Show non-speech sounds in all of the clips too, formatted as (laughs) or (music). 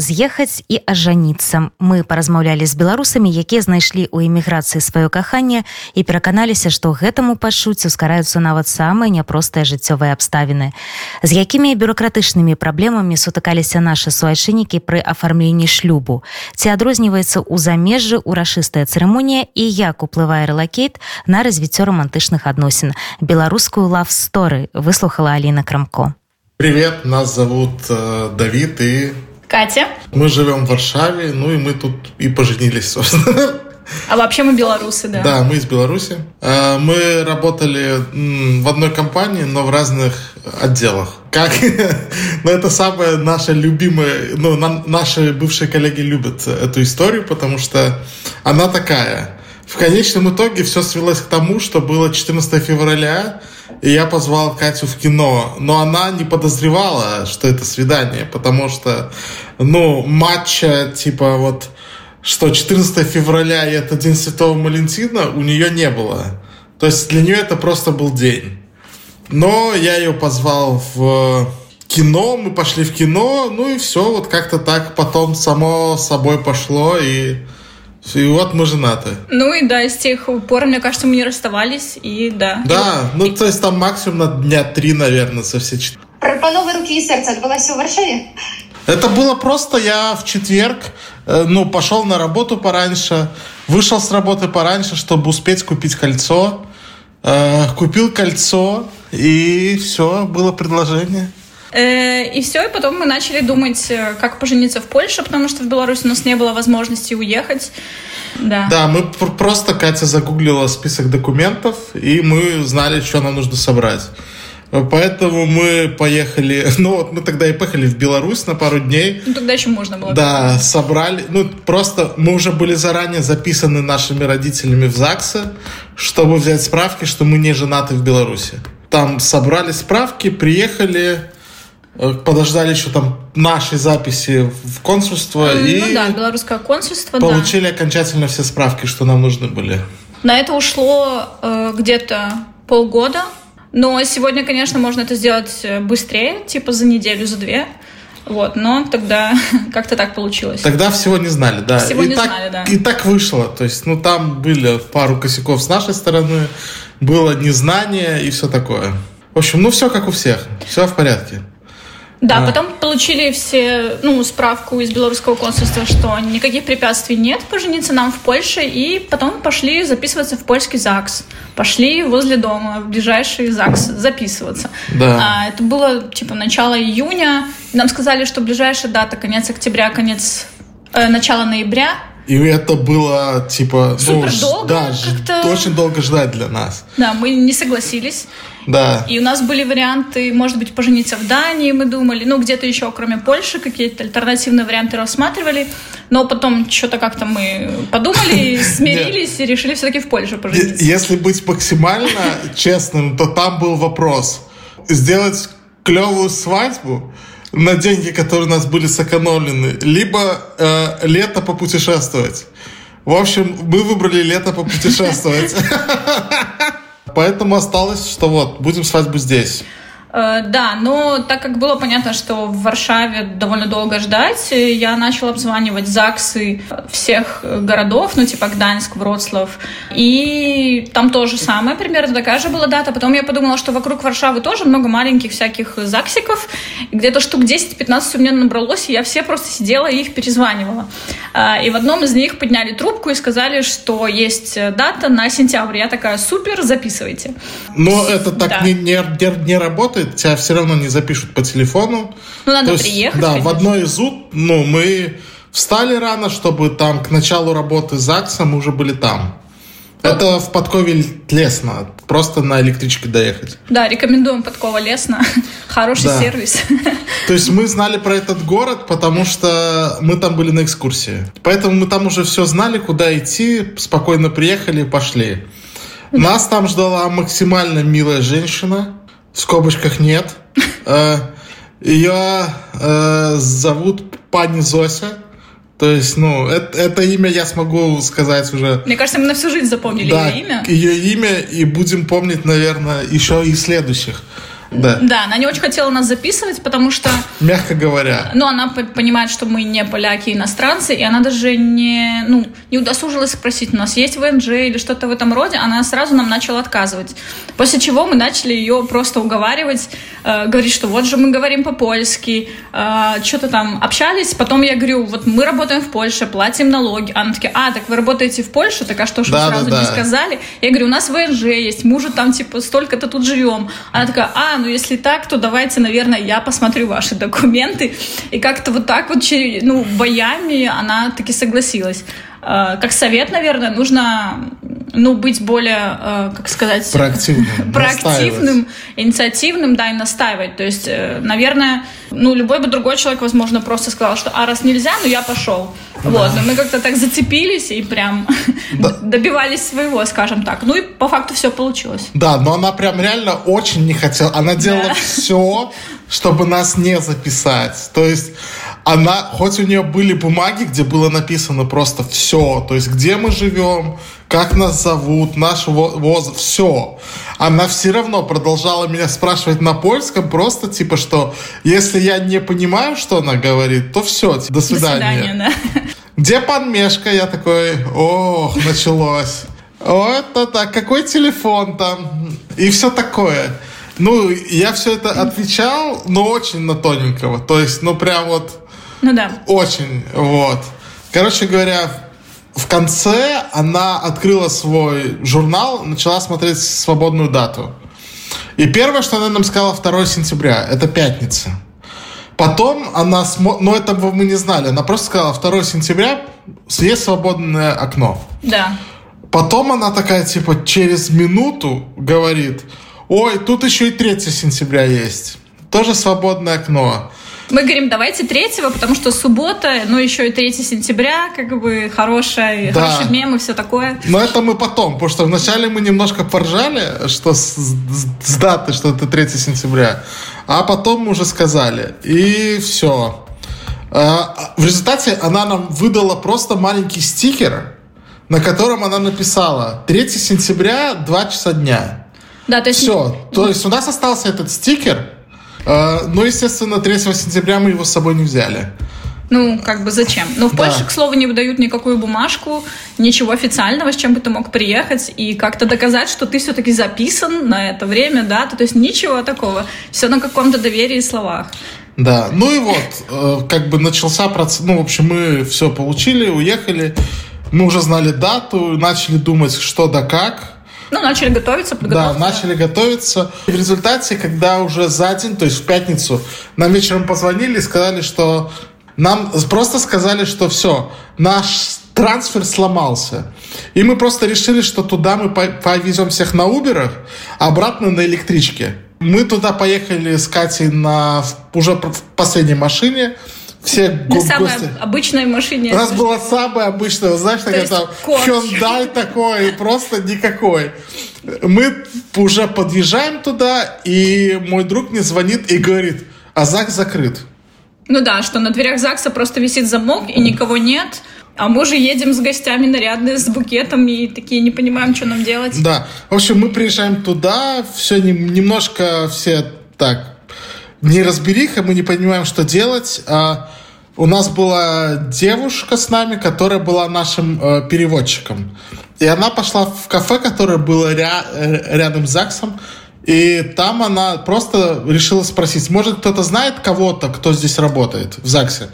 З'ехаць і ажаніцца. Мы паразмаўлялі з беларусамі якія знайшлі ў эміграцыі сваё каханне і пераканаліся што гэтаму пачуццю скараюцца нават самыя няпростыя жыццёвыя абставіны. З якімі бюрократычнымі праблемамі сутыкаліся нашы суайчыннікі пры афармленні шлюбу? Ці адрозніваецца ў замежжы урашыстая цырымонія і як уплывае рэлакейт на развіццё романтычных адносін? Беларускую лавсторы выслухала Аліна крамко. Привет, нас зовут э, Давид и Катя. Мы живем в Варшаве, ну и мы тут и поженились, собственно. А вообще мы белорусы, да? Да, мы из Беларуси. А, мы работали в одной компании, но в разных отделах. Как? (laughs) ну, это самое наше любимое... Ну, наши бывшие коллеги любят эту историю, потому что она такая. В конечном итоге все свелось к тому, что было 14 февраля, и я позвал Катю в кино, но она не подозревала, что это свидание, потому что, ну, матча, типа, вот, что 14 февраля и это День Святого Валентина у нее не было. То есть для нее это просто был день. Но я ее позвал в кино, мы пошли в кино, ну и все, вот как-то так потом само собой пошло, и и вот мы женаты. Ну и да, с тех пор, мне кажется, мы не расставались, и да. Да, и... ну то есть там максимум на дня три, наверное, со все четыре. Пропановы руки и сердца отбылась в Варшаве? Это было просто, я в четверг, э, ну, пошел на работу пораньше, вышел с работы пораньше, чтобы успеть купить кольцо, э, купил кольцо, и все, было предложение. Э, и все, и потом мы начали думать, э, как пожениться в Польше, потому что в Беларуси у нас не было возможности уехать. Да. Да, мы просто, Катя загуглила список документов, и мы знали, что нам нужно собрать. Поэтому мы поехали, (laughs) ну вот мы тогда и поехали в Беларусь на пару дней. Ну тогда еще можно было. Да, собрали, ну просто мы уже были заранее записаны нашими родителями в ЗАГСе, чтобы взять справки, что мы не женаты в Беларуси. Там собрали справки, приехали, подождали еще там наши записи в консульство ну, и да, белорусское консульство, получили да. окончательно все справки, что нам нужны были. На это ушло э, где-то полгода, но сегодня, конечно, можно это сделать э, быстрее, типа за неделю, за две. Вот, но тогда (laughs) как-то так получилось. Тогда всего не знали, да. Всего и не так, знали, да. И так вышло. То есть, ну, там были пару косяков с нашей стороны, было незнание и все такое. В общем, ну, все как у всех. Все в порядке. Да, а. потом получили все, ну, справку из белорусского консульства, что никаких препятствий нет пожениться нам в Польше, и потом пошли записываться в польский ЗАГС. Пошли возле дома, в ближайший ЗАГС записываться. Да. А, это было, типа, начало июня. Нам сказали, что ближайшая дата конец октября, конец, э, начало ноября. И это было, типа, Супер ну, долго да, очень долго ждать для нас. Да, мы не согласились. Да. И у нас были варианты, может быть, пожениться в Дании, мы думали, ну, где-то еще, кроме Польши, какие-то альтернативные варианты рассматривали. Но потом что-то как-то мы подумали, (laughs) смирились и решили все-таки в Польшу пожениться. Если быть максимально (laughs) честным, то там был вопрос. Сделать клевую свадьбу на деньги, которые у нас были сэкономлены, либо э, лето попутешествовать. В общем, мы выбрали лето попутешествовать. (laughs) Поэтому осталось, что вот, будем свадьбу здесь. Э, да, но так как было понятно, что в Варшаве довольно долго ждать, я начала обзванивать ЗАГСы всех городов, ну типа Гданьск, Вроцлав. И там тоже самое, примерно такая же была дата. Потом я подумала, что вокруг Варшавы тоже много маленьких всяких ЗАГСиков. Где-то штук 10-15 у меня набралось, и я все просто сидела и их перезванивала. А, и в одном из них подняли трубку и сказали, что есть дата на сентябрь. Я такая, супер, записывайте. Но это так да. не, не, не работает работает, тебя все равно не запишут по телефону. Ну, надо есть, приехать. Да, конечно. в одной из УТ, ну, мы встали рано, чтобы там к началу работы ЗАГСа мы уже были там. Это в Подкове Лесно. Просто на электричке доехать. Да, рекомендуем Подкова Лесно. (laughs) Хороший да. сервис. (laughs) То есть мы знали про этот город, потому что мы там были на экскурсии. Поэтому мы там уже все знали, куда идти, спокойно приехали и пошли. Нас там ждала максимально милая женщина в скобочках нет. Э, Ее э, зовут пани Зося. То есть, ну, это, это имя я смогу сказать уже. Мне кажется, мы на всю жизнь запомнили да, ее имя. ее имя, и будем помнить, наверное, еще и следующих. Да. Да, она не очень хотела нас записывать, потому что... Мягко говоря. Ну, она понимает, что мы не поляки, иностранцы, и она даже не, ну, не удосужилась спросить, у нас есть ВНЖ или что-то в этом роде, она сразу нам начала отказывать. После чего мы начали ее просто уговаривать, э, говорить, что вот же мы говорим по-польски, э, что-то там общались, потом я говорю, вот мы работаем в Польше, платим налоги. Она такая, а, так вы работаете в Польше, так а что ж Да, вы сразу да, не да. сказали? Я говорю, у нас ВНЖ есть, мы уже там, типа, столько-то тут живем. Она такая, а, ну если так, то давайте, наверное, я посмотрю ваши документы. И как-то вот так вот, ну, боями она таки согласилась. Э, Как совет, наверное, нужно, ну, быть более, э, как сказать... Проактивным, (laughs) Проактивным, инициативным, да, и настаивать. То есть, э, наверное, ну, любой бы другой человек, возможно, просто сказал, что, а раз нельзя, ну, я пошел. Вот, но мы как-то так зацепились и прям (laughs) добивались своего, скажем так. Ну, и по факту все получилось. Да, но она прям реально очень не хотела. Она делала Да. все, чтобы нас не записать. То есть она, хоть у нее были бумаги, где было написано просто все, то есть где мы живем, как нас зовут, наш во- возраст, все. Она все равно продолжала меня спрашивать на польском, просто типа, что если я не понимаю, что она говорит, то все, до До свидания. свидания, да. Где пан Мешка? Я такой, ох, началось. Это так, какой телефон там? И все такое. Ну, я все это отвечал, но очень на тоненького. То есть, ну, прям вот Ну да. очень, вот. Короче говоря, в конце она открыла свой журнал, начала смотреть свободную дату. И первое, что она нам сказала 2 сентября, это пятница. Потом она, смо... но этого мы не знали, она просто сказала 2 сентября есть свободное окно. Да. Потом она такая, типа, через минуту говорит, ой, тут еще и 3 сентября есть. Тоже свободное окно. Мы говорим, давайте третьего, потому что суббота, ну еще и 3 сентября, как бы хорошая, Да. хороший мем и все такое. Но это мы потом, потому что вначале мы немножко поржали, что с, с- с даты, что это 3 сентября, а потом мы уже сказали. И все. В результате она нам выдала просто маленький стикер, на котором она написала 3 сентября, 2 часа дня. Да, то есть Все. То есть у нас остался этот стикер, э, но, естественно, 3 сентября мы его с собой не взяли. Ну, как бы зачем? Но в Да. Польше, к слову, не выдают никакую бумажку, ничего официального, с чем бы ты мог приехать и как-то доказать, что ты все-таки записан на это время, да, то есть ничего такого. Все на каком-то доверии и словах. Да, ну и вот, э, как бы начался процесс, ну, в общем, мы все получили, уехали, мы уже знали дату, начали думать, что да как, Ну, начали готовиться, да, подготовка. начали готовиться. И в результате, когда уже за день, то есть в пятницу, нам вечером позвонили и сказали, что нам просто сказали, что все, наш трансфер сломался. И мы просто решили, что туда мы по- повезем всех на Уберах, а обратно на электричке. Мы туда поехали с Катей на уже в последней машине. Все На го- самой гости. обычной машине. У нас была самая обычная, знаешь, такая там корч. Hyundai такой, просто никакой. Мы уже подъезжаем туда, и мой друг мне звонит и говорит, а ЗАГС закрыт. Ну да, что на дверях ЗАГСа просто висит замок, и никого нет. А мы же едем с гостями нарядные, с букетом, и такие не понимаем, что нам делать. Да. В общем, мы приезжаем туда, все немножко все так неразбериха, мы не понимаем, что делать. А у нас была девушка с нами, которая была нашим э, переводчиком. И она пошла в кафе, которое было ря- э, рядом с ЗАГСом. И там она просто решила спросить, может кто-то знает кого-то, кто здесь работает в ЗАГСе.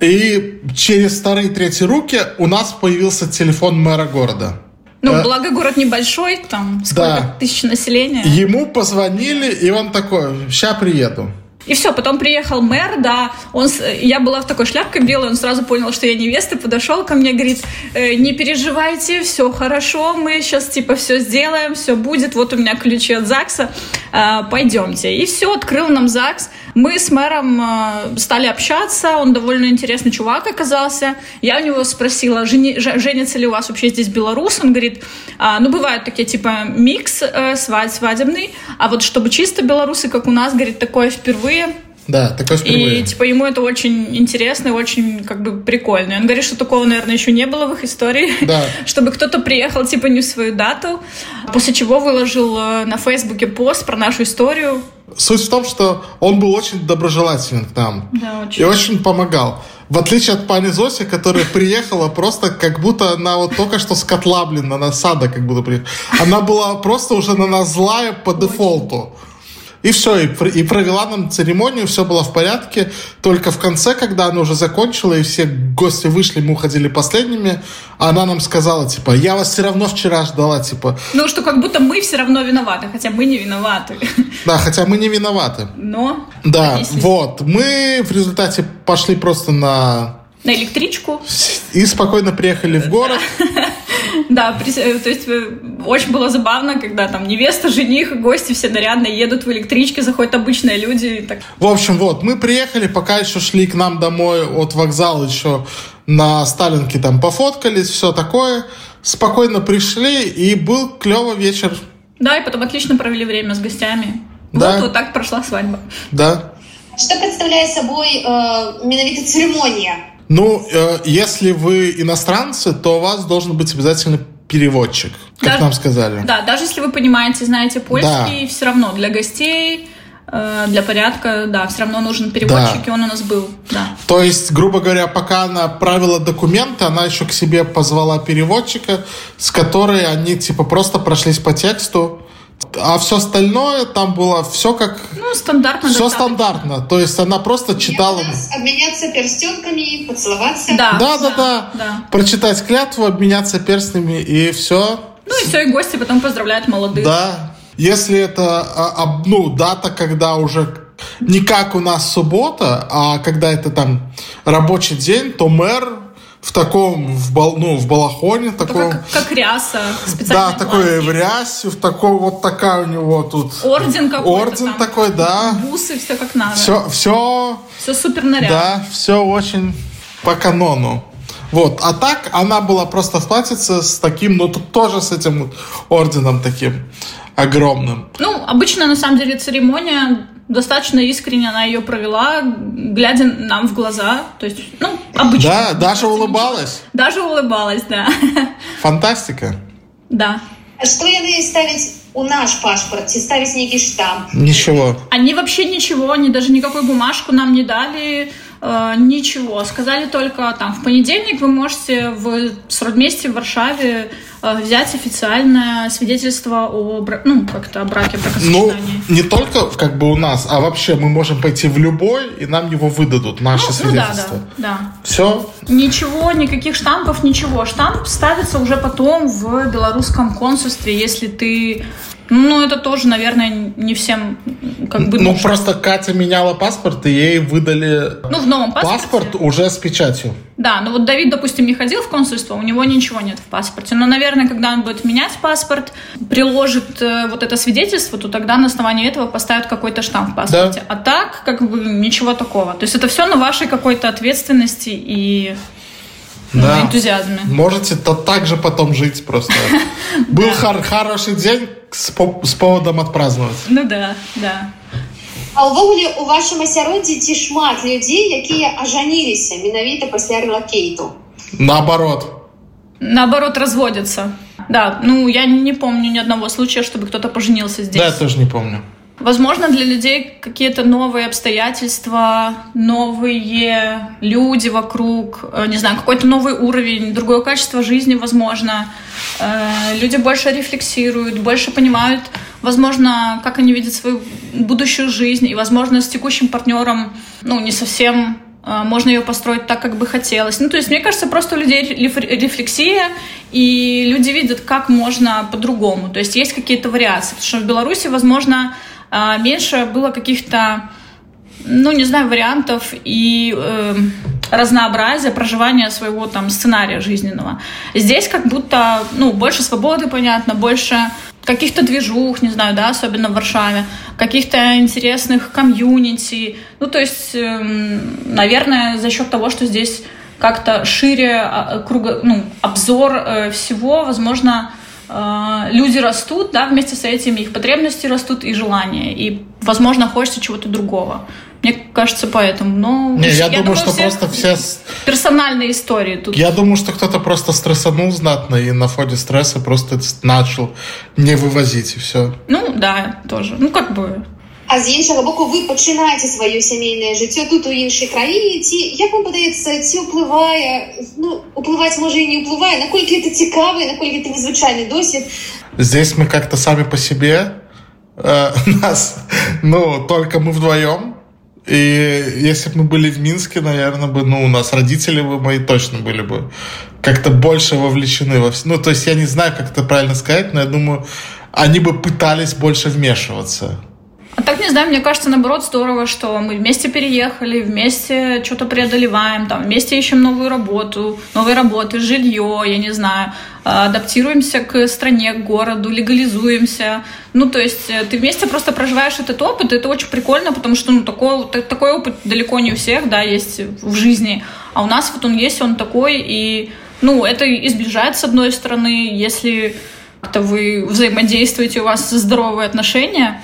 И через вторые третьи руки у нас появился телефон мэра города. Ну, Э, благо город небольшой, там сколько Да. тысяч населения. Ему позвонили, и он такой, ща приеду. И все, потом приехал мэр, да, он, я была в такой шляпке белой, он сразу понял, что я невеста, подошел ко мне, говорит, «Э, не переживайте, все хорошо, мы сейчас типа все сделаем, все будет, вот у меня ключи от ЗАГСа, э, пойдемте. И все, открыл нам ЗАГС, мы с мэром э, стали общаться, он довольно интересный чувак оказался, я у него спросила, «Жени- ж- женится ли у вас вообще здесь белорус, он говорит, «А, ну бывают такие типа микс э, свадь, свадебный, а вот чтобы чисто белорусы, как у нас, говорит, такое впервые. Да, такое впервые. И, типа, ему это очень интересно и очень, как бы, прикольно. И он говорит, что такого, наверное, еще не было в их истории. Да. (laughs) Чтобы кто-то приехал, типа, не в свою дату. После чего выложил э, на Фейсбуке пост про нашу историю. Суть в том, что он был очень доброжелателен к нам. Да, очень. И очень помогал. В отличие от пани Зоси, которая приехала просто как будто она вот только что с котла, блин, на нас сада как будто приехала. Она была просто уже на нас злая по дефолту. И все, и, и провела нам церемонию, все было в порядке. Только в конце, когда она уже закончила, и все гости вышли, мы уходили последними, она нам сказала, типа, я вас все равно вчера ждала, типа, Ну, что как будто мы все равно виноваты, хотя мы не виноваты. да, хотя мы не виноваты. Но Да, Если- вот. Мы в результате пошли просто на... на электричку. И спокойно приехали в город. Да, (laughs) при- э, то есть э, очень было забавно, когда там невеста, жених, гости все нарядные едут в электричке, заходят обычные люди. и так. В общем, вот, мы приехали, пока еще шли к нам домой от вокзала, еще на Сталинке там пофоткались, все такое. Спокойно пришли, и был клевый вечер. Да, и потом отлично провели время с гостями. Да. Вот, вот так прошла свадьба. Да. Что представляет собой э, менавіта церемонія? Ну, э, если вы иностранцы, то у вас должен быть обязательно переводчик, как Даже- нам сказали. Да, даже если вы понимаете, знаете польский, все равно для гостей, э, для порядка, да, все равно нужен переводчик, Да. и он у нас был, да. То есть, грубо говоря, пока она правила документы, она еще к себе позвала переводчика, с которой они типа просто прошлись по тексту. А все остальное там было все как Ну, стандартно. все достаточно. стандартно. То есть она просто читала. Обміняться перстенками, поцеловаться. Да, Да, да, да. да. Прочитать клятву, обменяться перстнями и все. Ну и все, и гости потом поздравляют молодых. Да. Если это а, а, ну, дата, когда уже не как у нас суббота, а когда это там рабочий день, то мэр в таком, в, бал, ну, в балахоне, Это таком, как, как ряса, да, такой в рясе, в такой вот такая у него тут Орден какой-то орден там. такой, да. Бусы, все как надо. Все, все, Все супер нарядно. да, все очень по канону. Вот, а так она была просто в платьице с таким, ну тут тоже с этим орденом таким огромным. Ну, обычно, на самом деле, церемония достаточно искренне она ее провела, глядя нам в глаза. То есть, ну, обычно. Да, даже улыбалась. Даже улыбалась, да. Фантастика. Да. А Што яны ставяць у наш пашпарт ці ставіць нейкі штамп? Ничего. Они вообще ничего, они даже никакую бумажку нам не дали, э, ничего. Сказали только там в понедельник вы можете в сродместе в Варшаве э, взять официальное свидетельство о, ну, как-то о браке, Ну, бракосочетании. не только как бы у нас, а вообще мы можем пойти в любой, и нам его выдадут, наше ну, ну да, да, свидетельство. да. Все. Ничего, никаких штампов, ничего. Штамп ставится уже потом в белорусском консульстве, если ты... Ну, это тоже, наверное, не всем как бы... Ну, нужно. просто Катя меняла паспорт, и ей выдали Ну, в новом паспорте. паспорт уже с печатью. Да, ну вот Давид, допустим, не ходил в консульство, у него ничего нет в паспорте. Но, наверное, когда он будет менять паспорт, приложит э, вот это свидетельство, то тогда на основании этого поставят какой-то штамп в паспорте. А так, как бы, ничего такого. То есть это все на вашей какой-то ответственности и ну, Да. энтузиазме. Можете то так же потом жить просто. (laughs) Был хор- хороший день с поводом отпраздновать. Ну да, да. А ўвогуле у вашым асяроддзі ці шмат людзей, якія ажаніліся менавіта пасля рэлакейту? Наоборот. Наоборот, разводятся. Да, ну я не помню ни одного случая, чтобы кто-то поженился здесь. Да, я тоже не помню. Возможно, для людей какие-то новые обстоятельства, новые люди вокруг, э, не знаю, какой-то новый уровень, другое качество жизни, возможно. Э, Люди больше рефлексируют, больше понимают, возможно, как они видят свою будущую жизнь, и, возможно, с текущим партнером, ну, не совсем э, можно ее построить так, как бы хотелось. Ну, то есть, мне кажется, просто у людей реф- рефлексия, и люди видят, как можно по-другому. То есть, есть какие-то вариации. Потому что в Беларуси, возможно, меньше было каких-то, ну, не знаю, вариантов и э, разнообразия проживания своего там сценария жизненного. Здесь как будто, ну, больше свободы, понятно, больше каких-то движух, не знаю, да, особенно в Варшаве, каких-то интересных комьюнити. Ну, то есть, эм, наверное, за счет того, что здесь как-то шире а, круга, ну, обзор э, всего, возможно, э, люди растут, да, вместе с этим их потребности растут и желания, и, возможно, хочется чего-то другого. Мне кажется, поэтому. Но Не, я, думаю, думаю, что просто все... персональные истории тут. Я думаю, что кто-то просто стрессанул знатно и на фоне стресса просто начал не вывозить, и все. Ну, да, тоже. Ну, как бы... А з іншого боку, ви починаєте своє сімейне життя тут у іншій країні. Ці як вам подається, ці впливає? Ну впливати може і не впливає. Наскільки це цікавий, наскільки це незвичайний досвід. Здесь мы как-то сами по себе, э, (laughs) нас, ну, только мы вдвоем. И если бы мы были в Минске, наверное, бы, ну, у нас родители бы мои точно были бы как-то больше вовлечены во все. Ну, то есть я не знаю, как это правильно сказать, но я думаю, они бы пытались больше вмешиваться. Так, не знаю, мне кажется, наоборот, здорово, что мы вместе переехали, вместе что-то преодолеваем, там, вместе ищем новую работу, новые работы, жилье, я не знаю, а, адаптируемся к стране, к городу, легализуемся. Ну, то есть э, ты вместе просто проживаешь этот опыт, и это очень прикольно, потому что, ну, такой, та- такой опыт далеко не у всех, да, есть в жизни. А у нас вот он есть, он такой, и, ну, это и сближает с одной стороны, если как-то вы взаимодействуете, у вас здоровые отношения,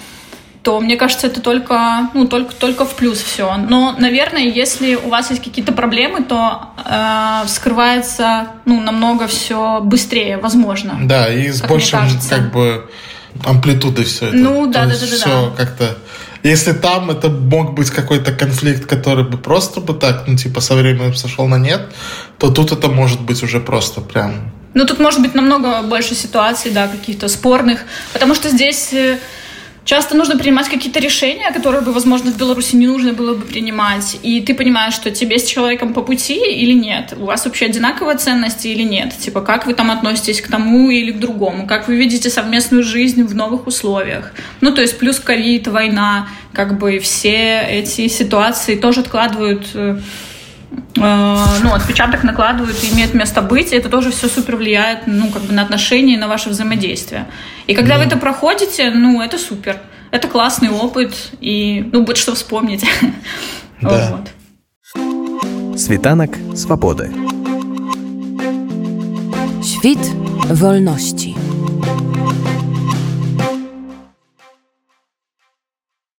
то мне кажется, это только, ну, только, только в плюс все. Но, наверное, если у вас есть какие-то проблемы, то э, вскрывается ну, намного все быстрее, возможно. Да, и с Как большим, как бы, амплитудой все это. Ну, да, То да, да, да, всё да. как-то... Если там это мог быть какой-то конфликт, который бы просто бы так, ну, типа, со временем сошел на нет, то тут это может быть уже просто прям... Ну, тут может быть намного больше ситуаций, да, каких-то спорных, потому что здесь э, часто нужно принимать какие-то решения, которые бы, возможно, в Беларуси не нужно было бы принимать, и ты понимаешь, что тебе с человеком по пути или нет, у вас вообще одинаковые ценности или нет, типа, как вы там относитесь к тому или к другому, как вы видите совместную жизнь в новых условиях. Ну, то есть плюс ковид, война, как бы все эти ситуации тоже откладывают э, ну, отпечаток накладывают и имеет место быть, и это тоже все супер влияет, ну, как бы на отношения и на ваше взаимодействие. И когда вы это проходите, ну, это супер. Это классный опыт, и, ну, будет что вспомнить. Да. Вот. Світанок свободи. Świt wolności.